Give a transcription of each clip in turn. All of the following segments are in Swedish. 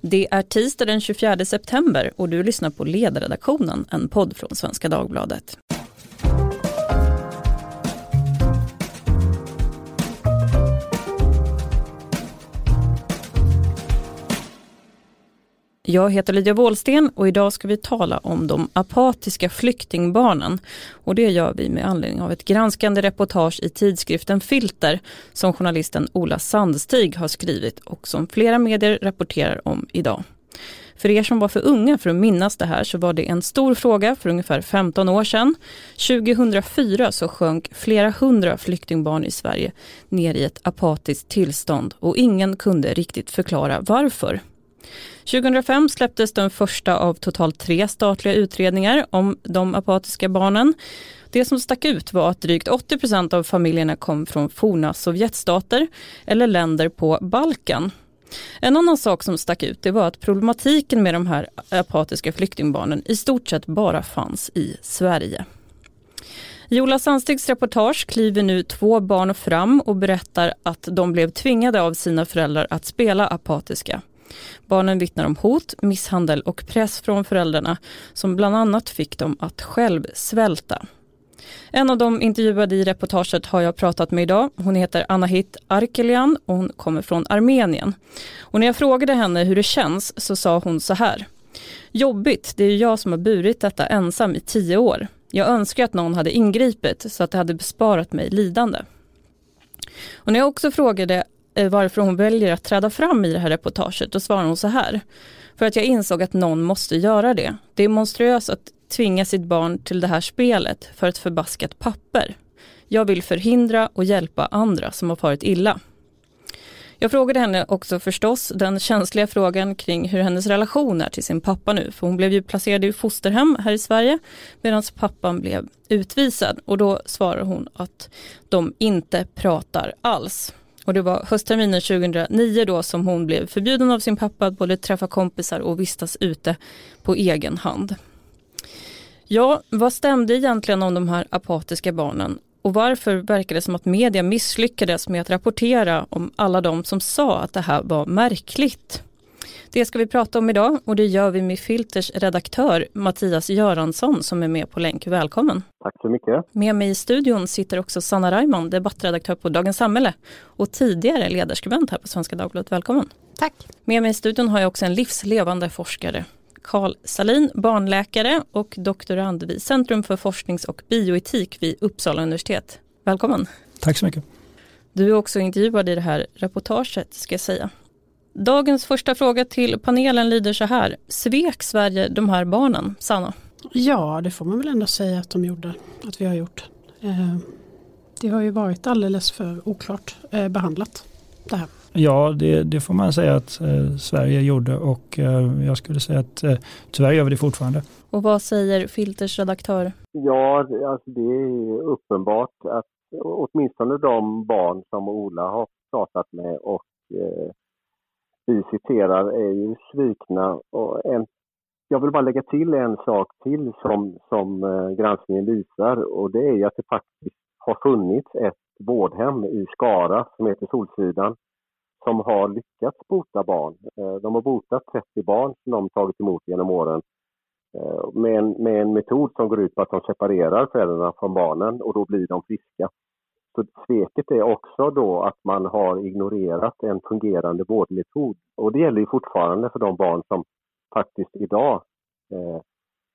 Det är tisdag den 24 september och du lyssnar på Ledarredaktionen, en podd från Svenska Dagbladet. Jag heter Lydia Wåhlsten och idag ska vi tala om de apatiska flyktingbarnen. Och det gör vi med anledning av ett granskande reportage i tidskriften Filter som journalisten Ola Sandstig har skrivit och som flera medier rapporterar om idag. För er som var för unga för att minnas det här så var det en stor fråga för ungefär 15 år sedan. 2004 så sjönk flera hundra flyktingbarn i Sverige ner i ett apatiskt tillstånd och ingen kunde riktigt förklara varför. 2005 släpptes den första av totalt tre statliga utredningar om de apatiska barnen. Det som stack ut var att drygt 80% av familjerna kom från forna Sovjetstater eller länder på Balkan. En annan sak som stack ut det var att problematiken med de här apatiska flyktingbarnen i stort sett bara fanns i Sverige. I Ola Sandstigs reportage kliver nu två barn fram och berättar att de blev tvingade av sina föräldrar att spela apatiska. Barnen vittnar om hot, misshandel och press från föräldrarna som bland annat fick dem att själv svälta. En av de intervjuade i reportaget har jag pratat med idag. Hon heter Anahit Arkelian och hon kommer från Armenien. Och när jag frågade henne hur det känns så sa hon så här. Jobbigt, det är jag som har burit detta ensam i tio år. Jag önskar att någon hade ingripit så att det hade besparat mig lidande. Och när jag också frågade Eh, varför hon väljer att träda fram i det här reportaget, då svarar hon så här. För att jag insåg att någon måste göra det. Det är monstruöst att tvinga sitt barn till det här spelet för ett förbaskat papper. Jag vill förhindra och hjälpa andra som har farit illa. Jag frågade henne också förstås den känsliga frågan kring hur hennes relation är till sin pappa nu, för hon blev ju placerad i fosterhem här i Sverige medan pappan blev utvisad och då svarar hon att de inte pratar alls. Och det var höstterminen 2009 då som hon blev förbjuden av sin pappa att både träffa kompisar och vistas ute på egen hand. Ja, vad stämde egentligen om de här apatiska barnen? Och varför verkar det som att media misslyckades med att rapportera om alla de som sa att det här var märkligt? Det ska vi prata om idag och det gör vi med Filters redaktör Mattias Göransson som är med på länk. Välkommen! Tack så mycket! Med mig i studion sitter också Sanna Reimann, debattredaktör på Dagens Samhälle och tidigare ledarskribent här på Svenska Dagbladet. Välkommen! Tack! Med mig i studion har jag också en livslevande forskare Karl Salin, barnläkare och doktorand vid Centrum för forsknings och bioetik vid Uppsala universitet. Välkommen! Tack så mycket! Du är också intervjuad i det här reportaget ska jag säga. Dagens första fråga till panelen lyder så här. Svek Sverige de här barnen, Sanna? Ja, det får man väl ändå säga att de gjorde, att vi har gjort. Eh, det har ju varit alldeles för oklart eh, behandlat det här. Ja, det, det, får man säga att eh, Sverige gjorde och eh, jag skulle säga att eh, tyvärr gör vi det fortfarande. Och vad säger Filters redaktör? Ja, alltså det är uppenbart att åtminstone de barn som Ola har pratat med och eh, vi citerar är ju svikna. Och en, jag vill bara lägga till en sak till som, som eh, granskningen visar och det är ju att det faktiskt har funnits ett vårdhem i Skara som heter Solsidan som har lyckats bota barn. Eh, de har botat 30 barn som de tagit emot genom åren eh, med en, med en metod som går ut på att de separerar föräldrarna från barnen och då blir de friska. Så sveket är också då att man har ignorerat en fungerande vårdmetod. Och det gäller ju fortfarande för de barn som faktiskt idag eh,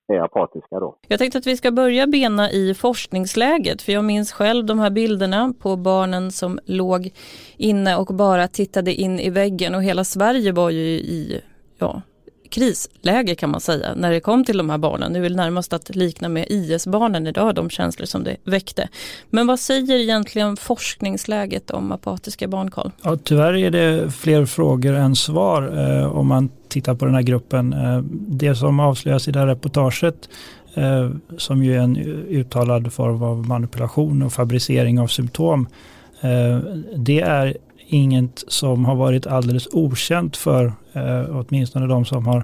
är apatiska då. Jag tänkte att vi ska börja bena i forskningsläget, för jag minns själv de här bilderna på barnen som låg inne och bara tittade in i väggen och hela Sverige var ju i ja, krisläge kan man säga när det kom till de här barnen. Nu är det närmast att likna med IS-barnen idag, de känslor som det väckte. Men vad säger egentligen forskningsläget om apatiska barn, Carl? Ja, tyvärr är det fler frågor än svar eh, om man tittar på den här gruppen. Eh, det som avslöjas i det här reportaget eh, som ju är en uttalad form av manipulation och fabricering av symptom. Eh, det är inget som har varit alldeles okänt för Eh, åtminstone de som har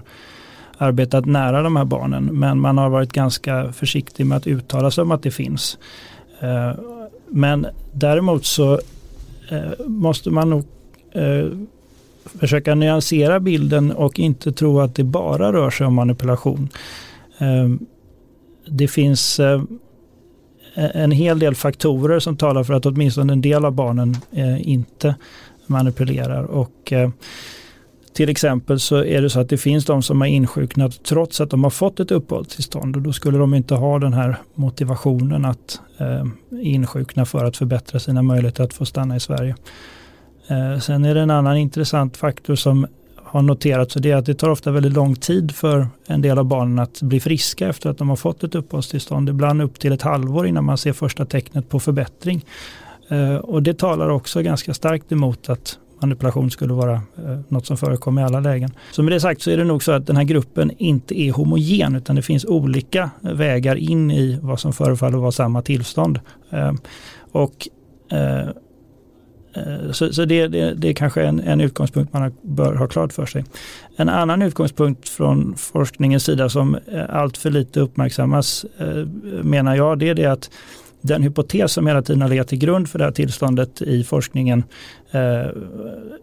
arbetat nära de här barnen. Men man har varit ganska försiktig med att uttala sig om att det finns. Eh, men däremot så eh, måste man nog eh, försöka nyansera bilden och inte tro att det bara rör sig om manipulation. Eh, det finns eh, en hel del faktorer som talar för att åtminstone en del av barnen inte manipulerar. Och till exempel så är det så att det finns de som har insjuknat trots att de har fått ett uppehållstillstånd och då skulle de inte ha den här motivationen att eh, insjukna för att förbättra sina möjligheter att få stanna i Sverige. Eh, sen är det en annan intressant faktor som har noterats och det är att det tar ofta väldigt lång tid för en del av barnen att bli friska efter att de har fått ett uppehållstillstånd. Ibland upp till ett halvår innan man ser första tecknet på förbättring. Eh, och det talar också ganska starkt emot att manipulation skulle vara eh, något som förekommer i alla lägen. Så med det sagt så är det nog så att den här gruppen inte är homogen utan det finns olika vägar in i vad som förefaller vara samma tillstånd. Ehm, eh, och Eh, så, så det, det, det, är kanske en, en utgångspunkt man bör ha klart för sig. En annan utgångspunkt från forskningens sida som eh, allt för lite uppmärksammas eh, menar jag det är det att den hypotes som hela tiden har legat till grund för det här tillståndet i forskningen eh,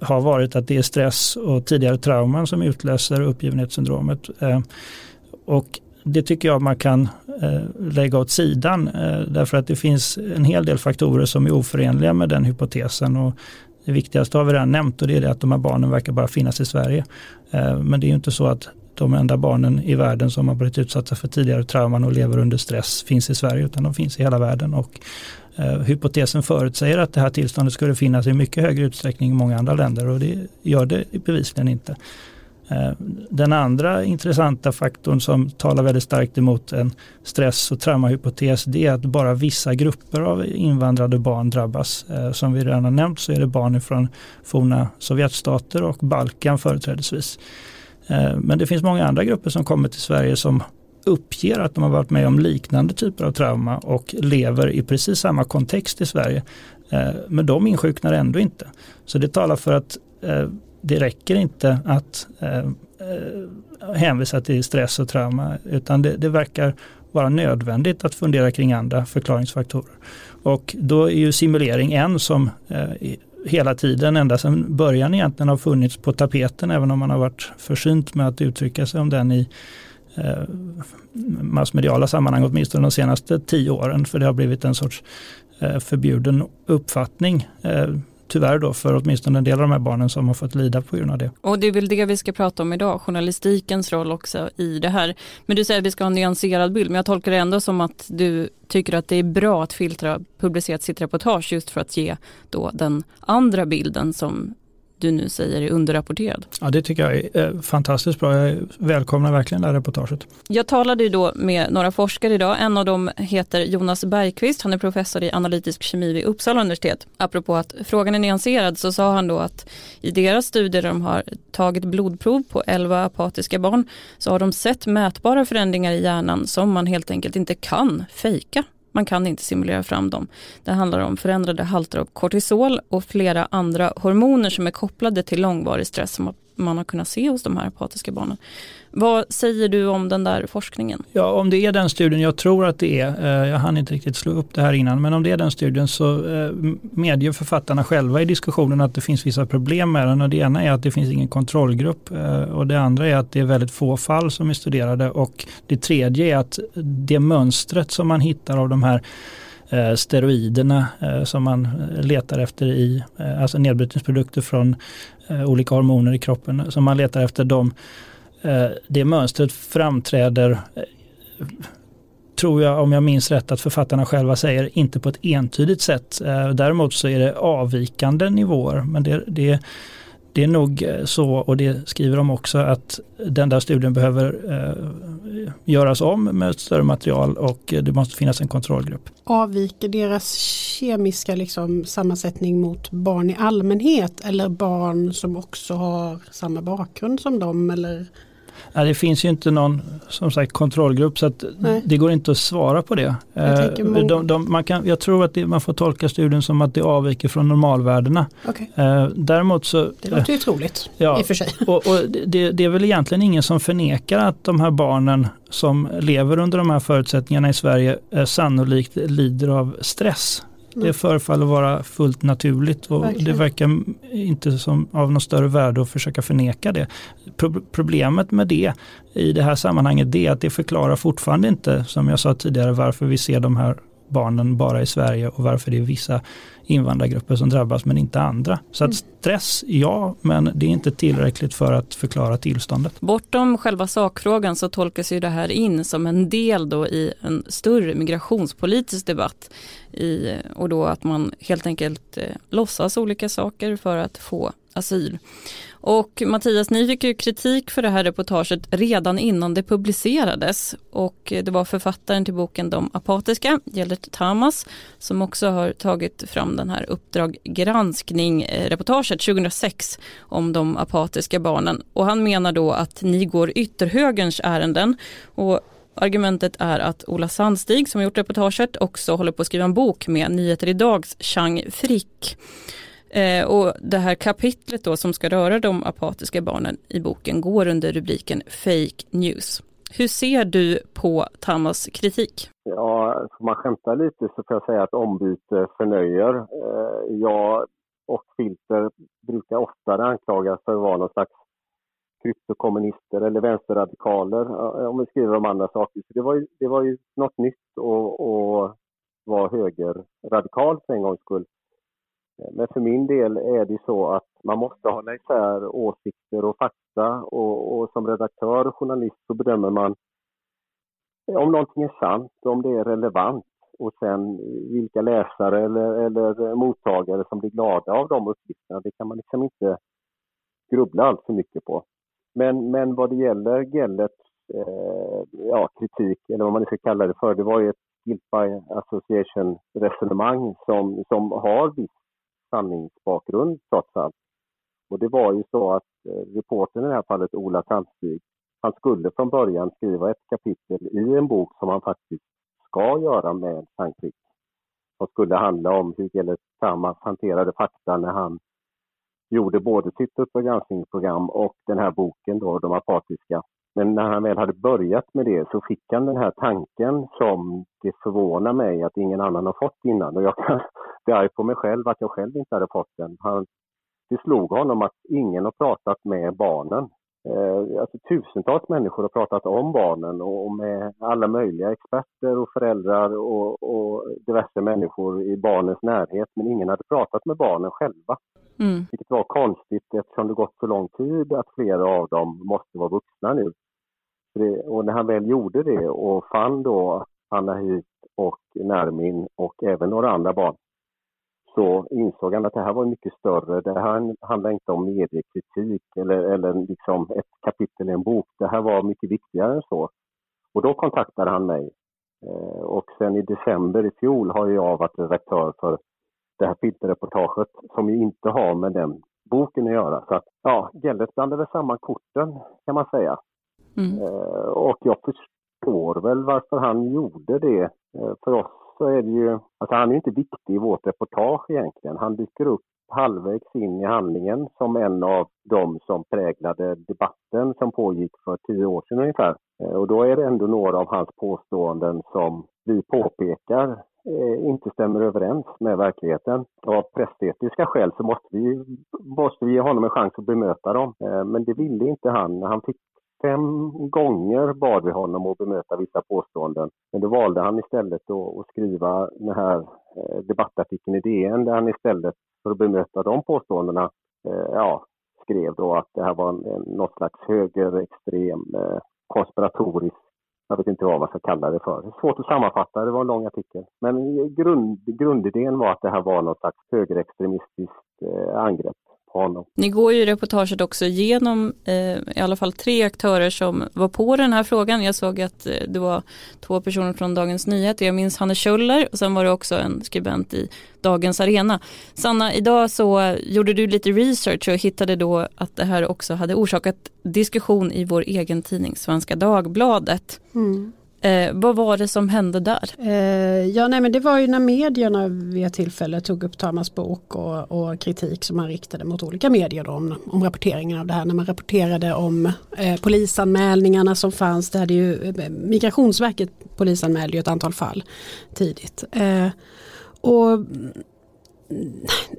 har varit att det är stress och tidigare trauman som utlöser uppgivenhetssyndromet. Eh, och det tycker jag man kan eh, lägga åt sidan eh, därför att det finns en hel del faktorer som är oförenliga med den hypotesen. Och det viktigaste har vi redan nämnt och det är det att de här barnen verkar bara finnas i Sverige. Eh, men det är ju inte så att de enda barnen i världen som har blivit utsatta för tidigare trauman och lever under stress finns i Sverige utan de finns i hela världen. Och, eh, hypotesen förutsäger att det här tillståndet skulle finnas i mycket högre utsträckning i många andra länder och det gör det bevisligen inte. Eh, den andra intressanta faktorn som talar väldigt starkt emot en stress och traumahypotes det är att bara vissa grupper av invandrade barn drabbas. Eh, som vi redan har nämnt så är det barn från forna Sovjetstater och Balkan företrädesvis. Eh, men det finns många andra grupper som kommer till Sverige som uppger att de har varit med om liknande typer av trauma och lever i precis samma kontext i Sverige. Eh, men de insjuknar ändå inte. Så det talar för att eh, det räcker inte att hänvisa till stress och trauma utan det, det, verkar vara nödvändigt att fundera kring andra förklaringsfaktorer. Och då är ju simulering en som hela tiden, ända sedan början egentligen har funnits på tapeten även om man har varit försynt med att uttrycka sig om den i eh, massmediala sammanhang åtminstone de senaste tio åren för det har blivit en sorts eh, förbjuden uppfattning. Eh, tyvärr då för åtminstone en del av de här barnen som har fått lida på grund av det. Och det är väl det vi ska prata om idag, journalistikens roll också i det här. Men du säger att vi ska ha en nyanserad bild, men jag tolkar det ändå som att du tycker att det är bra att Filtra publicerat sitt reportage just för att ge då den andra bilden som du nu säger är underrapporterad. Ja det tycker jag är eh, fantastiskt bra. Jag välkomnar verkligen det här reportaget. Jag talade ju då med några forskare idag. En av dem heter Jonas Bergqvist. Han är professor i analytisk kemi vid Uppsala universitet. Apropå att frågan är nyanserad så sa han då att i deras studier där de har tagit blodprov på 11 apatiska barn så har de sett mätbara förändringar i hjärnan som man helt enkelt inte kan fejka. Man kan inte simulera fram dem. Det handlar om förändrade halter av kortisol och flera andra hormoner som är kopplade till långvarig stress som man har kunnat se hos de här apatiska barnen. Vad säger du om den där forskningen? Ja, om det är den studien, jag tror att det är, eh, jag hann inte riktigt slå upp det här innan, men om det är den studien så eh, medger författarna själva i diskussionen att det finns vissa problem med den och det ena är att det finns ingen kontrollgrupp eh, och det andra är att det är väldigt få fall som är studerade och det tredje är att det mönstret som man hittar av de här steroiderna som man letar efter i, alltså nedbrytningsprodukter från Eh, olika hormoner i kroppen som man letar efter dem Eh, det mönstret framträder eh, tror jag, om jag minns rätt, att författarna själva säger inte på ett entydigt sätt. Eh, däremot så är det avvikande nivåer. Men det, det, det är nog eh, så, och det skriver de också, att den där studien behöver eh, göras om med ett större material och eh, det måste finnas en kontrollgrupp. Avviker deras kemiska liksom, sammansättning mot barn i allmänhet eller barn som också har samma bakgrund som dem? Eller? Ja, det finns ju inte någon som sagt kontrollgrupp så att det går inte att svara på det. Jag, eh, de, de, man kan, jag tror att det, man får tolka studien som att det avviker från normalvärdena. Okay. Eh, däremot så, det låter ju troligt ja, i och för sig. Och, och det, det, är väl egentligen ingen som förnekar att de här barnen som lever under de här förutsättningarna i Sverige sannolikt lider av stress. Det förefaller vara fullt naturligt och Verkligen. det verkar inte som av något större värde att försöka förneka det. Pro problemet med det i det här sammanhanget är att det förklarar fortfarande inte, som jag sa tidigare, varför vi ser de här barnen bara i Sverige och varför det är vissa invandrargrupper som drabbas men inte andra. Så att mm. stress, ja, men det är inte tillräckligt för att förklara tillståndet. Bortom själva sakfrågan så tolkas ju det här in som en del då i en större migrationspolitisk debatt. I, och då att man helt enkelt eh, låtsas olika saker för att få asyl. Och Mattias, ni fick ju kritik för det här reportaget redan innan det publicerades och det var författaren till boken De apatiska, Gellert Tamas, som också har tagit fram den här Uppdrag granskning-reportaget eh, 2006 om de apatiska barnen. Och han menar då att ni går ytterhögerns ärenden och Argumentet är att Ola Sandstig som gjort reportaget också håller på att skriva en bok med Nyheter Idags Chang Frick. Eh, och det här kapitlet då som ska röra de apatiska barnen i boken går under rubriken Fake News. Hur ser du på Tamas kritik? Ja, får man skämta lite så får jag säga att ombyte förnöjer. Eh, jag och Filter brukar oftare anklagas för att vara någon slags kryptokommunister eller vänsterradikaler eh, om vi skriver om andra saker. Så det var ju, det var ju något nytt att vara högerradikal för en gångs skull. Men för min del är det så att man måste hålla isär åsikter och fakta och, och som redaktör och journalist så bedömer man om någonting är sant, om det är relevant och sen vilka läsare eller, eller mottagare som blir glada av de uppgifterna. Det kan man liksom inte grubbla allt för mycket på. Men, men vad det gäller Gellets eh, ja, kritik, eller vad man ska kalla det för, det var ju ett Guilt by Association resonemang som, som har viss sanningsbakgrund trots allt. Och det var ju så att eh, reportern i det här fallet, Ola Sandstig, han skulle från början skriva ett kapitel i en bok som han faktiskt ska göra med Frankrike. Som skulle handla om hur Gellert Tamas hanterade fakta när han gjorde både sitt Uppdrag granskningsprogram och den här boken då, De apatiska. Men när han väl hade börjat med det så fick han den här tanken som det förvånar mig att ingen annan har fått innan. Och jag kan bli arg på mig själv att jag själv inte hade fått den. Han, det slog honom att ingen har pratat med barnen. Eh, alltså, tusentals människor har pratat om barnen och med alla möjliga experter och föräldrar och, och diverse människor i barnens närhet. Men ingen hade pratat med barnen själva. Mm. Vilket var konstigt eftersom det gått så lång tid att flera av dem måste vara vuxna nu. Det, och när han väl gjorde det och fann då Anna Hit och Nermin och även några andra barn så insåg han att det här var mycket större. Det här handlar inte om mediekritik eller, eller liksom ett kapitel i en bok. Det här var mycket viktigare än så. Och då kontaktade han mig. Eh, och sen i december i fjol har jag varit redaktör för det här filterreportaget som ju inte har med den boken att göra. Så att, ja, Gellert blandade samman korten kan man säga. Mm. Eh, och jag förstår väl varför han gjorde det. Eh, för oss så är det ju, alltså han är inte viktig i vårt reportage egentligen. Han dyker upp halvvägs in i handlingen som en av de som präglade debatten som pågick för tio år sedan ungefär. Eh, och då är det ändå några av hans påståenden som vi påpekar eh, inte stämmer överens med verkligheten. Av pressetiska skäl så måste vi, måste vi ge honom en chans att bemöta dem. Eh, men det ville inte han. Han fick fem gånger bad vi honom att bemöta vissa påståenden. Men då valde han istället att skriva den här eh, debattartikeln i DN där han istället för att bemöta de påståendena eh, ja, skrev då att det här var en, något slags högerextrem eh, konspiratorisk jag vet inte vad man ska kalla det för. Det är svårt att sammanfatta, det var en lång artikel. Men grund, grundidén var att det här var något slags högerextremistiskt eh, angrepp på honom. Ni går ju i reportaget också igenom eh, i alla fall tre aktörer som var på den här frågan. Jag såg att eh, det var två personer från Dagens Nyheter. Jag minns Hanne Kjöller och sen var det också en skribent i Dagens Arena. Sanna, idag så gjorde du lite research och hittade då att det här också hade orsakat diskussion i vår egen tidning Svenska Dagbladet. Mm. Eh, vad var det som hände där? Eh, ja, nej, men det var ju när medierna vid ett tillfälle tog upp Tamas bok och, och kritik som man riktade mot olika medier om, om rapporteringen av det här. När man rapporterade om eh, polisanmälningarna som fanns. Det hade ju, eh, Migrationsverket polisanmälde ju ett antal fall tidigt. Eh, Och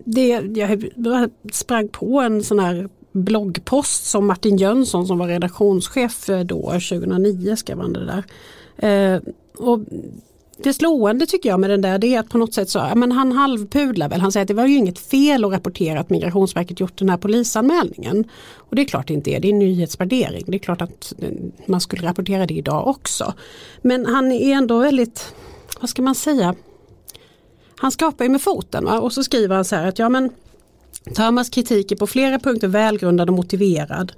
det, jag sprang på en sån här bloggpost som Martin Jönsson som var redaktionschef eh, då 2009 skrev han det där. Eh, och det slående tycker jag med den där det är att på något sätt så, men han halvpudlar väl. Han säger att det var ju inget fel att rapportera att Migrationsverket gjort den här polisanmälningen. Och det är klart det inte är, det är en nyhetsvärdering. Det är klart att man skulle rapportera det idag också. Men han är ändå väldigt, vad ska man säga, han skapar ju med foten va? och så skriver han så här att ja men Tamas kritik är på flera punkter välgrundad och motiverad.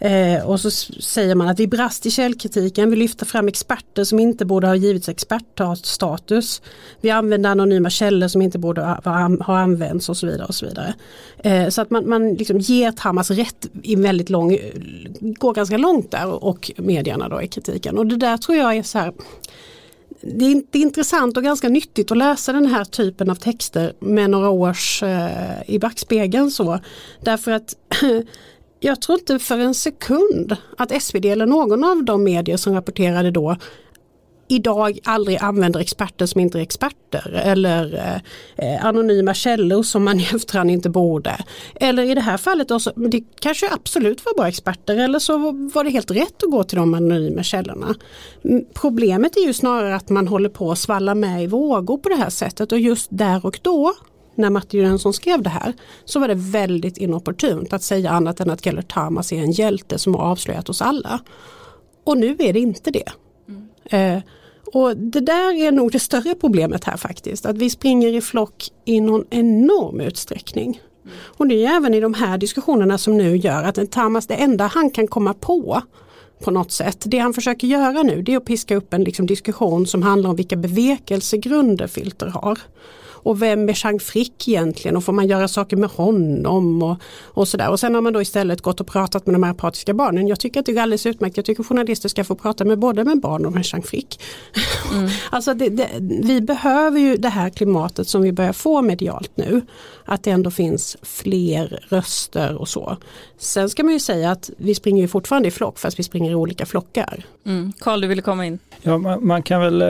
Eh, och så säger man att vi brast i källkritiken, vi lyfter fram experter som inte borde ha givits expertstatus. Vi använder anonyma källor som inte borde ha, ha använts och så vidare. och Så vidare. Eh, så att man, man liksom ger Tamas rätt i väldigt lång, går ganska långt där och medierna då i kritiken. Och det där tror jag är så här det är, det är intressant och ganska nyttigt att läsa den här typen av texter med några års eh, i backspegeln så. Därför att eh, jag tror inte för en sekund att SvD eller någon av de medier som rapporterade då idag aldrig använder experter som inte är experter eller eh, anonyma källor som man i efterhand inte borde. Eller i det här fallet också, det kanske absolut var bara experter eller så var det helt rätt att gå till de anonyma källorna. Mm, problemet är ju snarare att man håller på att svalla med i vågor på det här sättet och just där och då när Martin Jönsson skrev det här så var det väldigt inopportunt att säga annat än att Gellert Tamas är en hjälte som har avslöjat oss alla. Och nu är det inte det. Mm. Eh, och det där är nog det större problemet här faktiskt, att vi springer i flock i någon enorm utsträckning. Mm. Och det är även i de här diskussionerna som nu gör att Tamas, det enda han kan komma på på något sätt. Det han försöker göra nu det är att piska upp en liksom, diskussion som handlar om vilka bevekelsegrunder filter har. Och vem är Jean Frick egentligen och får man göra saker med honom och, och sådär. Och sen har man då istället gått och pratat med de här apatiska barnen. Jag tycker att det är alldeles utmärkt. Jag tycker journalister ska få prata med både med barn och med Jean Frick. Mm. alltså det, det, vi behöver ju det här klimatet som vi börjar få medialt nu. Att det ändå finns fler röster och så. Sen ska man ju säga att vi springer ju fortfarande i flock fast vi springer i olika flockar. Mm. Carl, du ville komma in. Ja, man, man kan väl eh,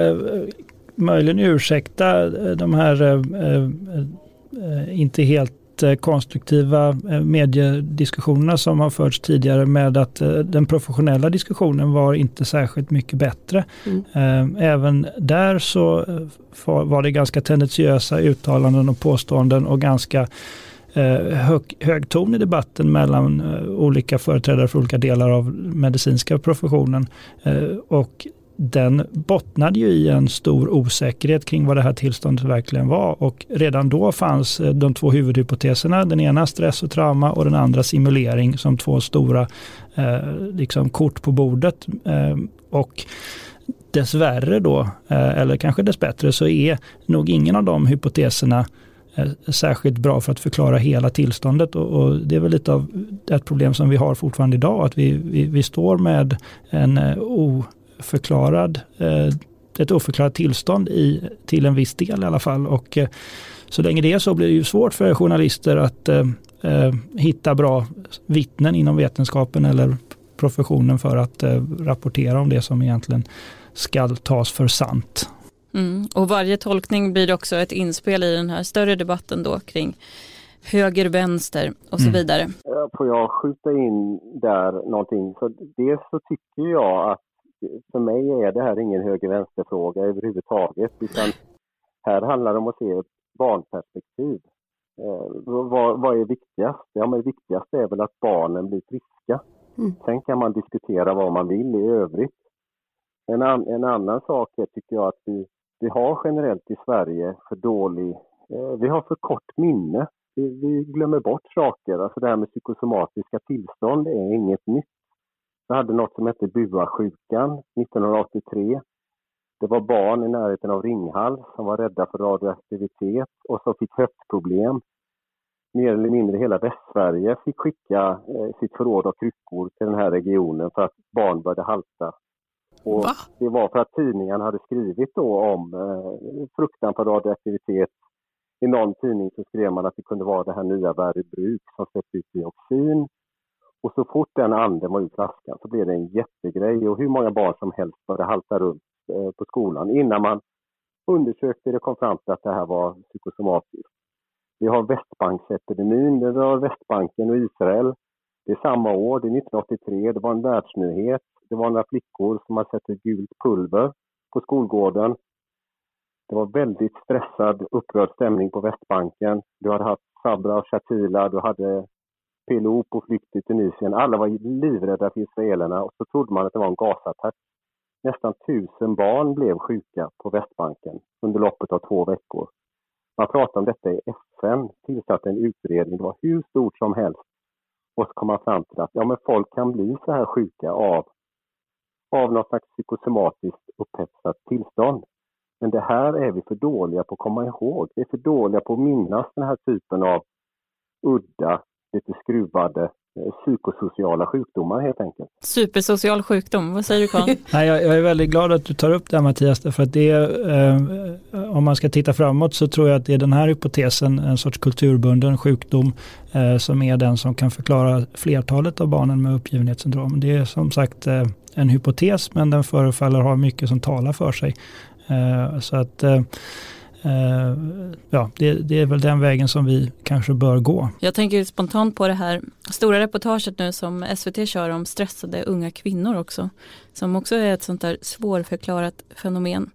möjligen ursäkta eh, de här eh, eh, inte helt konstruktiva mediediskussionerna som har förts tidigare med att den professionella diskussionen var inte särskilt mycket bättre. Mm. Även där så var det ganska tendentiösa uttalanden och påståenden och ganska hög, hög ton i debatten mellan olika företrädare för olika delar av medicinska professionen. Och den bottnade ju i en stor osäkerhet kring vad det här tillståndet verkligen var. Och redan då fanns eh, de två huvudhypoteserna, den ena stress och trauma och den andra simulering som två stora eh, liksom kort på bordet. Eh, och dessvärre då, eh, eller kanske dessbättre, så är nog ingen av de hypoteserna eh, särskilt bra för att förklara hela tillståndet. Och, och, det är väl lite av ett problem som vi har fortfarande idag, att vi, vi, vi står med en eh, o, oförklarad, eh, ett oförklarat tillstånd i, till en viss del i alla fall. Och eh, så länge det är så blir det ju svårt för journalister att eh, hitta bra vittnen inom vetenskapen eller professionen för att rapportera om det som egentligen ska tas för sant. Mm. Och varje tolkning blir också ett inspel i den här större debatten då kring höger, vänster och så mm. vidare. Får jag skjuta in där någonting? Så dels så tycker jag att för mig är det här ingen höger-vänster-fråga överhuvudtaget. Utan här handlar det om att se ett barnperspektiv. Eh, vad, vad, är viktigast? Ja, men det viktigaste är väl att barnen blir friska. Mm. Sen kan man diskutera vad man vill i övrigt. En, an, en annan sak är, tycker jag, att vi, vi har generellt i Sverige för dålig... Eh, vi har för kort minne. Vi, vi glömmer bort saker. Alltså det här med psykosomatiska tillstånd är inget nytt. Vi hade något som hette Bua-sjukan 1983. Det var barn i närheten av Ringhals som var rädda för radioaktivitet och som fick höftproblem. Mer eller mindre hela Västsverige fick skicka eh, sitt förråd av kryckor till den här regionen för att barn började halta. Och det var för att tidningarna hade skrivit då om eh, fruktan för radioaktivitet. I någon tidning så skrev man att det kunde vara det här nya Värö bruk som släppte ut dioxin och så fort den anden var ur flaskan så blev det en jättegrej och hur många barn som helst började halta runt eh, på skolan innan man undersökte det kom fram till att det här var psykosomatiskt. Vi har Västbanksepidemin, det var Västbanken och Israel. Det är samma år, det är 1983, det var en världsnyhet. Det var några flickor som hade sett ett gult pulver på skolgården. Det var väldigt stressad, upprörd stämning på Västbanken. Du hade haft Sabra och Shatila, du hade PLO på flykt i Tunisien. Alla var livrädda för israelerna och så trodde man att det var en gasattack. Nästan tusen barn blev sjuka på Västbanken under loppet av två veckor. Man pratade om detta i FN, tillsatte en utredning, det var hur stort som helst. Och så kom man fram till att ja, men folk kan bli så här sjuka av, av något slags psykosomatiskt upphetsat tillstånd. Men det här är vi för dåliga på att komma ihåg. Vi är för dåliga på att minnas den här typen av udda, lite skruvade eh, psykosociala sjukdomar helt enkelt. Supersocial sjukdom, vad säger du Carl? Nej, jag, jag, är väldigt glad att du tar upp det här Mattias, för att det eh, om man ska titta framåt så tror jag att det är den här hypotesen, en sorts kulturbunden sjukdom, eh, som är den som kan förklara flertalet av barnen med uppgivenhetssyndrom. Det är som sagt eh, en hypotes, men den förefaller ha mycket som talar för sig. Eh, så att eh, eh, Eh, ja, det, det, är väl den vägen som vi kanske bör gå. Jag tänker spontant på det här stora reportaget nu som SVT kör om stressade unga kvinnor också. Som också är ett sånt där svårförklarat fenomen.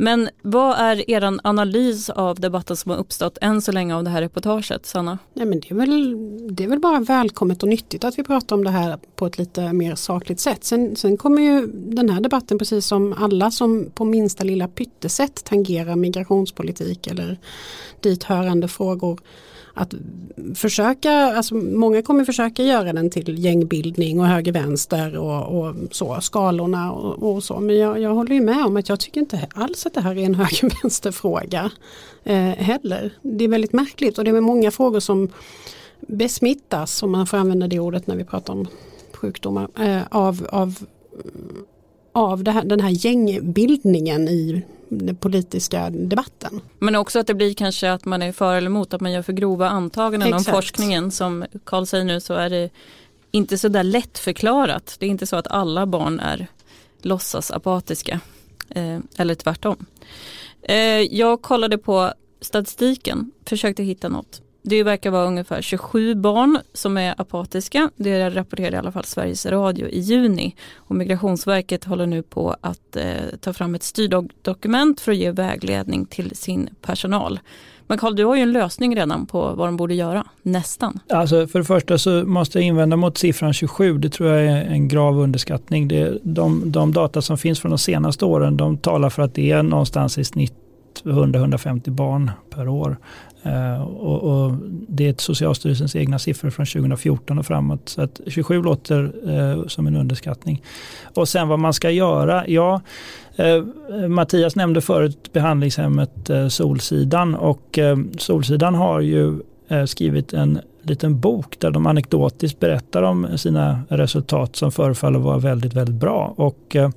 Men vad är er analys av debatten som har uppstått än så länge av det här reportaget, Sanna? Nej, men det, är väl, det är väl bara välkommet och nyttigt att vi pratar om det här på ett lite mer sakligt sätt. Sen, sen kommer ju den här debatten precis som alla som på minsta lilla pyttesätt tangerar migrationspolitik eller dithörande frågor att försöka, alltså många kommer försöka göra den till gängbildning och höger-vänster och, och, så, skalorna och, och, så. Men jag, jag håller ju med om att jag tycker inte alls att det här är en höger-vänster fråga eh, heller. Det är väldigt märkligt och det är många frågor som besmittas, om man får använda det ordet när vi pratar om sjukdomar, eh, av, av av här, den här gängbildningen i den politiska debatten. Men också att det blir kanske att man är för eller emot, att man gör för grova antaganden Exakt. om forskningen. Som Karl säger nu så är det inte så där lätt förklarat. Det är inte så att alla barn är låtsas apatiska. Eh, eller tvärtom. Eh, jag kollade på statistiken, försökte hitta något. Det verkar vara ungefär 27 barn som är apatiska. Det rapporterade i alla fall Sveriges Radio i juni. Och Migrationsverket håller nu på att eh, ta fram ett styrdokument för att ge vägledning till sin personal. Men Karl, du har ju en lösning redan på vad de borde göra, nästan. Alltså för det första så måste jag invända mot siffran 27, det tror jag är en grav underskattning. Det, de, de data som finns från de senaste åren, de talar för att det är någonstans i snitt 100-150 barn per år. Uh, och, och, det är Socialstyrelsens egna siffror från 2014 och framåt. Så att 27 låter uh, som en underskattning. Och sen vad man ska göra, ja uh, Mattias nämnde förut behandlingshemmet Solsidan och Solsidan har ju skrivit en liten bok där de anekdotiskt berättar om sina resultat som förefaller vara väldigt, väldigt bra. Och eh,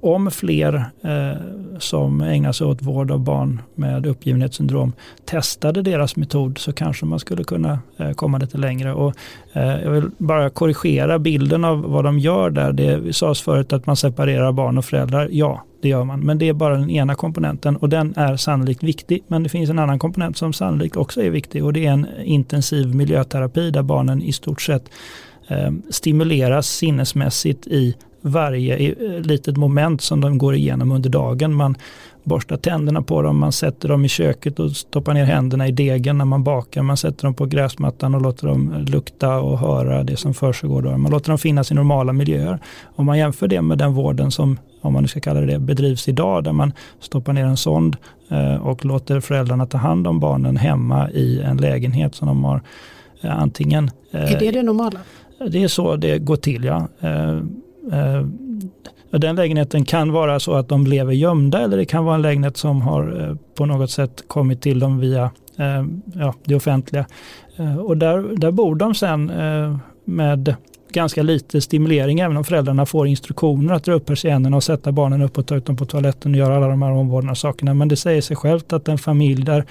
om fler eh, som ägnar sig åt vård av barn med uppgivenhetssyndrom testade deras metod så kanske man skulle kunna eh, komma lite längre. Och, eh, jag vill bara korrigera bilden av vad de gör där. Det sades förut att man separerar barn och föräldrar. Ja, det gör man. Men det är bara den ena komponenten och den är sannolikt viktig. Men det finns en annan komponent som sannolikt också är viktig och det är en intensiv miljö miljöterapi där barnen i stort sett eh, stimuleras sinnesmässigt i varje eh, litet moment som de går igenom under dagen. Man borstar tänderna på dem, man sätter dem i köket och stoppar ner händerna i degen när man bakar. Man sätter dem på gräsmattan och låter dem lukta och höra det som försiggår. Man låter dem finnas i normala miljöer. Om man jämför det med den vården som, om man nu ska kalla det det, bedrivs idag där man stoppar ner en sond eh, och låter föräldrarna ta hand om barnen hemma i en lägenhet som de har antingen... Är det det normala? Det är så det går till, ja. Eh, den lägenheten kan vara så att de lever gömda eller det kan vara en lägenhet som har eh, på något sätt kommit till dem via eh, ja, det offentliga. Och där, där bor de sen med ganska lite stimulering även om föräldrarna får instruktioner att dra upp persiennerna och sätta barnen upp och ta ut dem på toaletten och göra alla de här omvårdnadssakerna. Men det säger sig självt att en familj där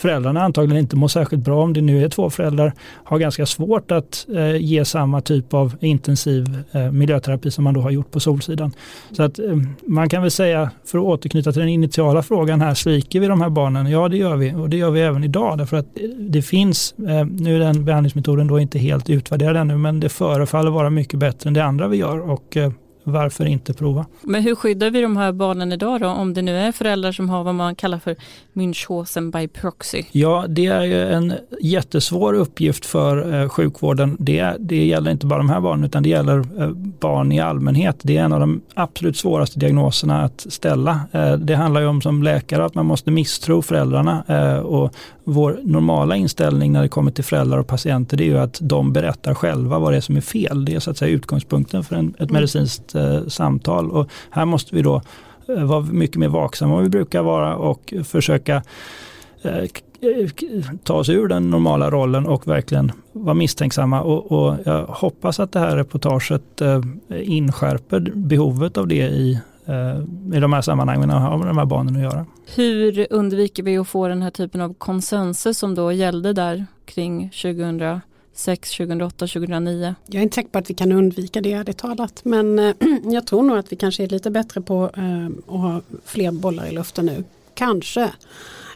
föräldrarna antagligen inte mår särskilt bra om det nu är två föräldrar, har ganska svårt att eh, ge samma typ av intensiv eh, miljöterapi som man då har gjort på Solsidan. Så att eh, man kan väl säga, för att återknyta till den initiala frågan här, sviker vi de här barnen? Ja det gör vi och det gör vi även idag därför att eh, det finns, eh, nu är den behandlingsmetoden då inte helt utvärderad ännu men det förefaller vara mycket bättre än det andra vi gör och eh, varför inte prova? Men hur skyddar vi de här barnen idag då? Om det nu är föräldrar som har vad man kallar för Münchhausen by proxy? Ja, det är ju en jättesvår uppgift för eh, sjukvården. Det, det gäller inte bara de här barnen utan det gäller eh, barn i allmänhet. Det är en av de absolut svåraste diagnoserna att ställa. Eh, det handlar ju om som läkare att man måste misstro föräldrarna och vår normala inställning när det kommer till föräldrar och patienter det är ju att de berättar själva vad det är som är fel. Det är så att säga utgångspunkten för en, ett mm. medicinskt eh, samtal och här måste vi då eh, vara mycket mer vaksamma än vi brukar vara och försöka eh, eh ta oss ur den normala rollen och verkligen vara misstänksamma. Och, och jag hoppas att det här reportaget eh, inskärper behovet av det i, eh, i de här sammanhangen och har med de här barnen att göra. Hur undviker vi att få den här typen av konsensus som då gällde där kring 2000 2006, 2008, 2009. Jag är inte säker på att vi kan undvika det, det talat. Men eh, jag tror nog att vi kanske är lite bättre på eh, att ha fler bollar i luften nu. Kanske.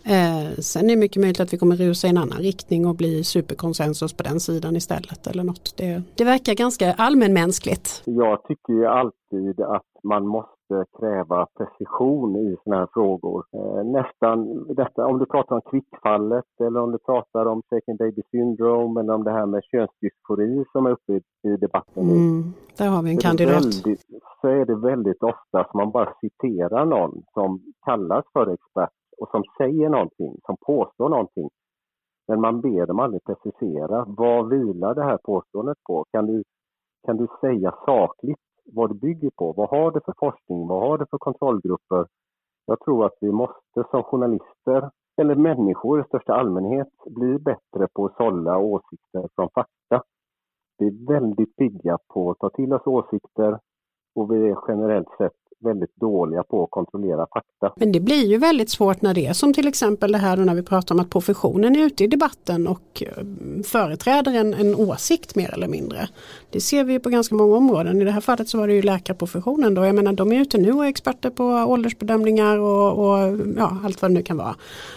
Eh, sen är det mycket möjligt att vi kommer rusa i en annan riktning och bli superkonsensus på den sidan istället eller något. Det, det verkar ganska allmänmänskligt. Jag tycker ju alltid att man måste kräva precision i sådana här frågor. Eh, nästan detta, om du pratar om kvickfallet eller om du pratar om second baby syndrome eller om det här med könsdysfori som är uppe i, i debatten. Mm, där har vi en kandidat. Väldigt, så är det väldigt ofta som man bara citerar någon som kallas för expert och som säger någonting, som påstår någonting. Men man ber dem aldrig precisera. Vad vilar det här påståendet på? Kan du, kan du säga sakligt vad det bygger på. Vad har det för forskning? Vad har det för kontrollgrupper? Jag tror att vi måste som journalister, eller människor i största allmänhet, bli bättre på att sålla åsikter från fakta. Vi är väldigt pigga på att ta till oss åsikter och vi är generellt sett väldigt dåliga på att kontrollera fakta. Men det blir ju väldigt svårt när det är som till exempel det här när vi pratar om att professionen är ute i debatten och eh, företräder en, en åsikt mer eller mindre. Det ser vi på ganska många områden. I det här fallet så var det ju läkarprofessionen då. Jag menar de är ute nu och är experter på åldersbedömningar och, och ja, allt vad det nu kan vara.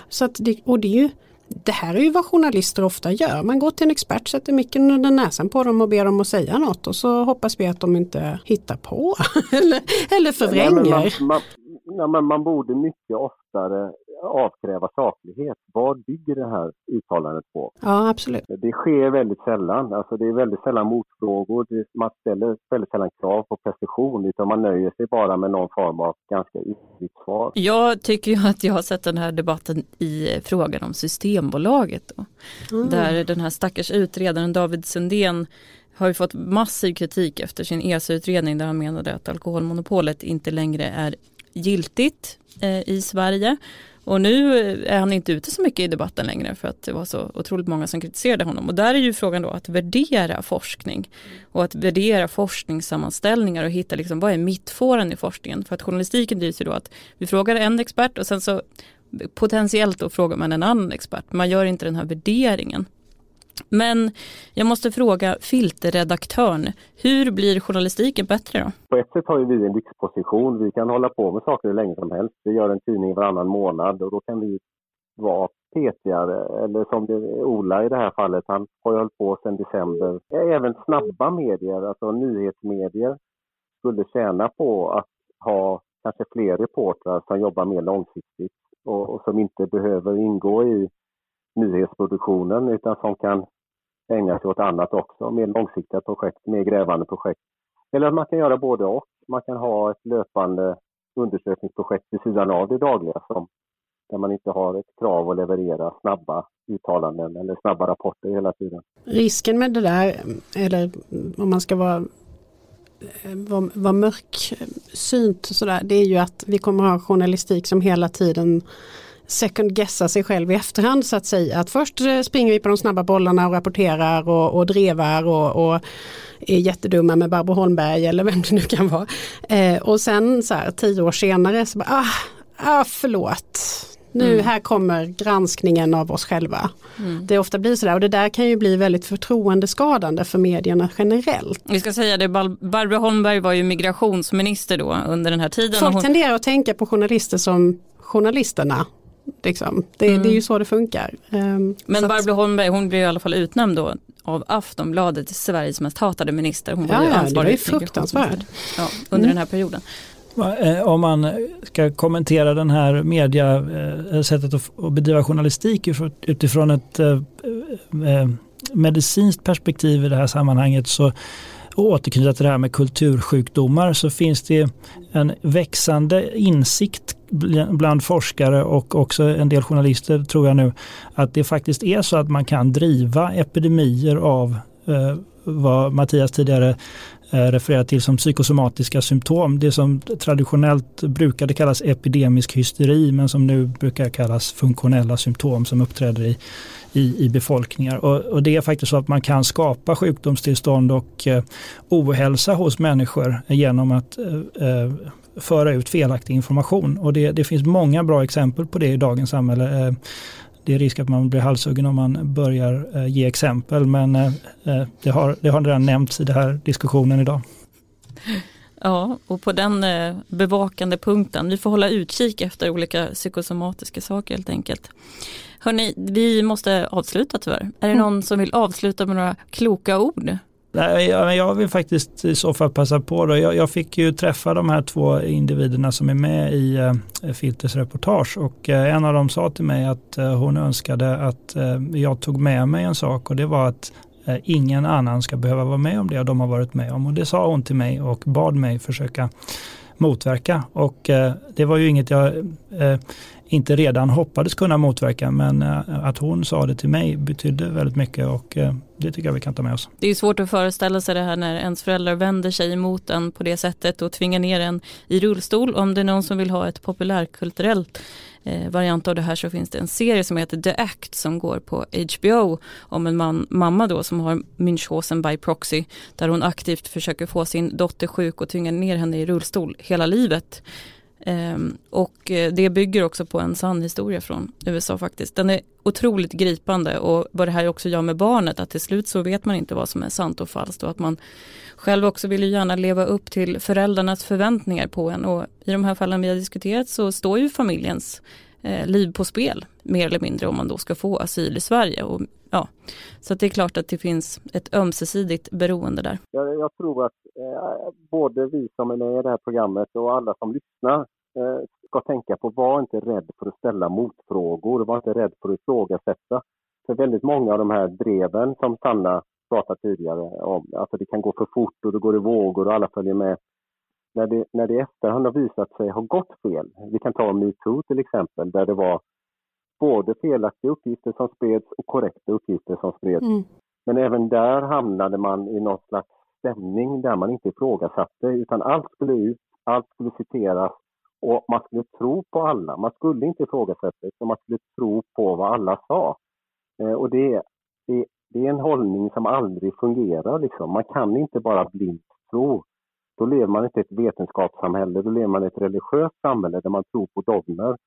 Så att det, och det är ju det här är ju vad journalister ofta gör. Man går till en expert, sätter micken under näsan på dem och ber dem att säga något och så hoppas vi att de inte hittar på eller, eller förvränger. man, man, man, man borde mycket oftare avkräva saklighet. Vad bygger det här uttalandet på? Ja, absolut. Det sker väldigt sällan. Alltså det är väldigt sällan motfrågor. Man ställer väldigt sällan krav på precision utan man nöjer sig bara med någon form av ganska ytligt svar. Jag tycker ju att jag har sett den här debatten i frågan om Systembolaget. Då, mm. Där den här stackars utredaren David Sundén har ju fått massiv kritik efter sin ESA-utredning där han menade att alkoholmonopolet inte längre är giltigt eh, i Sverige. Och nu eh, är han inte ute så mycket i debatten längre för att det var så otroligt många som kritiserade honom. Och där är ju frågan då att värdera forskning och att värdera forskningssammanställningar och hitta liksom vad är mittfåran i forskningen. För att journalistiken drivs ju då att vi frågar en expert och sen så potentiellt då frågar man en annan expert. Man gör inte den här värderingen. Men jag måste fråga filterredaktören, hur blir journalistiken bättre då? På ett sätt har vi en lyxposition. Vi kan hålla på med saker hur länge som helst. Vi gör en tidning varannan månad och då kan vi vara petigare. Eller som det, Ola i det här fallet, han har ju hållit på sedan december. Även snabba medier, alltså nyhetsmedier, skulle tjäna på att ha kanske fler reportrar som jobbar mer långsiktigt och, och som inte behöver ingå i nyhetsproduktionen utan som kan ägna sig åt annat också, mer långsiktiga projekt, mer grävande projekt. Eller att man kan göra både och. Man kan ha ett löpande undersökningsprojekt vid sidan av det dagliga som, där man inte har ett krav att leverera snabba uttalanden eller snabba rapporter hela tiden. Risken med det där, eller om man ska vara eh, vara var mörksynt sådär, det är ju att vi kommer ha journalistik som hela tiden second guessa sig själv i efterhand så att säga. Att först eh, springer vi på de snabba bollarna och rapporterar och, och drevar och, och är jättedumma med Barbro Holmberg eller vem det nu kan vara. Eh, och sen så här tio år senare så bara, ah, ah förlåt, Nu mm. här kommer granskningen av oss själva. Mm. Det ofta blir sådär och det där kan ju bli väldigt förtroendeskadande för medierna generellt. Vi ska säga det, Barbro Holmberg var ju migrationsminister då under den här tiden. Folk hon... tenderar att tänka på journalister som journalisterna. Liksom. Det, mm. det, är ju så det funkar. Um, Men Barbro att... Holmberg hon blev i alla fall utnämnd då av Aftonbladet till Sveriges mest hatade minister. Hon var ja, ju ja, det var fruktansvärt. Ja, under mm. den här perioden. Eh, om man ska kommentera den här media, eh, sättet att bedriva journalistik utifrån ett eh, medicinskt perspektiv i det här sammanhanget så återknyta till det här med kultursjukdomar så finns det en växande insikt bland forskare och också en del journalister tror jag nu att det faktiskt är så att man kan driva epidemier av eh, vad Mattias tidigare eh, refererar till som psykosomatiska symptom. Det som traditionellt brukade kallas epidemisk hysteri men som nu brukar kallas funktionella symptom som uppträder i, i, i befolkningar. Och, och, det är faktiskt så att man kan skapa sjukdomstillstånd och eh, ohälsa hos människor genom att eh, eh, föra ut felaktig information. Och det, det, finns många bra exempel på det i dagens samhälle. Eh, det är risk att man blir halshuggen om man börjar eh, ge exempel men eh, eh det har, det har redan nämnts i den här diskussionen idag. Ja, och på den bevakande punkten, vi får hålla utkik efter olika psykosomatiska saker helt enkelt. Hörni, vi måste avsluta tyvärr. Är det mm. någon som vill avsluta med några kloka ord? Nej, jag vill faktiskt i så fall passa på. Då. Jag, fick ju träffa de här två individerna som är med i eh, Filters reportage och eh, en av dem sa till mig att eh, hon önskade att eh, jag tog med mig en sak och det var att eh, Eh, ingen annan ska behöva vara med om det de har varit med om. Och det sa hon till mig och bad mig försöka motverka. Och eh, det var ju inget jag eh, inte redan hoppades kunna motverka men eh, att hon sa det till mig betydde väldigt mycket och eh, det tycker jag vi kan ta med oss. Det är svårt att föreställa sig det här när ens föräldrar vänder sig emot en på det sättet och tvingar ner en i rullstol. Om det är någon som vill ha ett populärkulturellt eh, variant av det här så finns det en serie som heter The Act som går på HBO om en man, mamma då som har Münchhausen by proxy där hon aktivt försöker få sin dotter sjuk och tynga ner henne i rullstol hela livet. Ehm, och eh, det bygger också på en sann historia från USA faktiskt. Den är otroligt gripande och vad det här också gör med barnet att till slut så vet man inte vad som är sant och falskt och att man själv också vill ju gärna leva upp till föräldrarnas förväntningar på en och i de här fallen vi har diskuterat så står ju familjens Eh, liv på spel mer eller mindre om man då ska få asyl i Sverige. Och, ja, så det är klart att det finns ett ömsesidigt beroende där. Jag, jag tror att eh, både vi som är med i det här programmet och alla som lyssnar eh, ska tänka på, var inte rädd för att ställa motfrågor, var inte rädd för att ifrågasätta. För väldigt många av de här dreven som Sanna pratade tidigare om, alltså det kan gå för fort och det går i vågor och alla följer med när det, när det i efterhand har visat sig ha gått fel. Vi kan ta metoo till exempel, där det var både felaktiga uppgifter som spreds och korrekta uppgifter som spreds. Mm. Men även där hamnade man i någon slags stämning där man inte ifrågasatte utan allt skulle ut, allt skulle citeras och man skulle tro på alla. Man skulle inte ifrågasätta utan man skulle tro på vad alla sa. Eh, och det, det, det är en hållning som aldrig fungerar. Liksom. Man kan inte bara blint tro. Då lever man inte i ett vetenskapssamhälle, då lever man i ett religiöst samhälle där man tror på dogmer.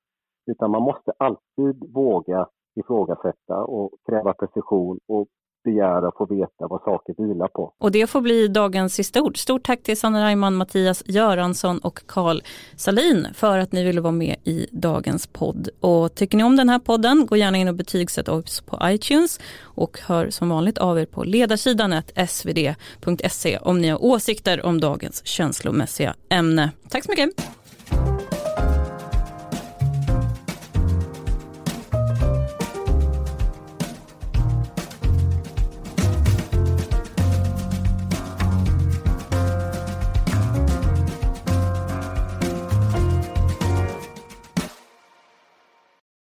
Utan man måste alltid våga ifrågasätta och kräva precision och begära att få veta vad saker vilar på. Och det får bli dagens sista ord. Stort tack till Sanna Reimann, Mattias Göransson och Karl Salin för att ni ville vara med i dagens podd. Och tycker ni om den här podden, gå gärna in och betygsätt oss på iTunes och hör som vanligt av er på ledarsidan svd.se om ni har åsikter om dagens känslomässiga ämne. Tack så mycket!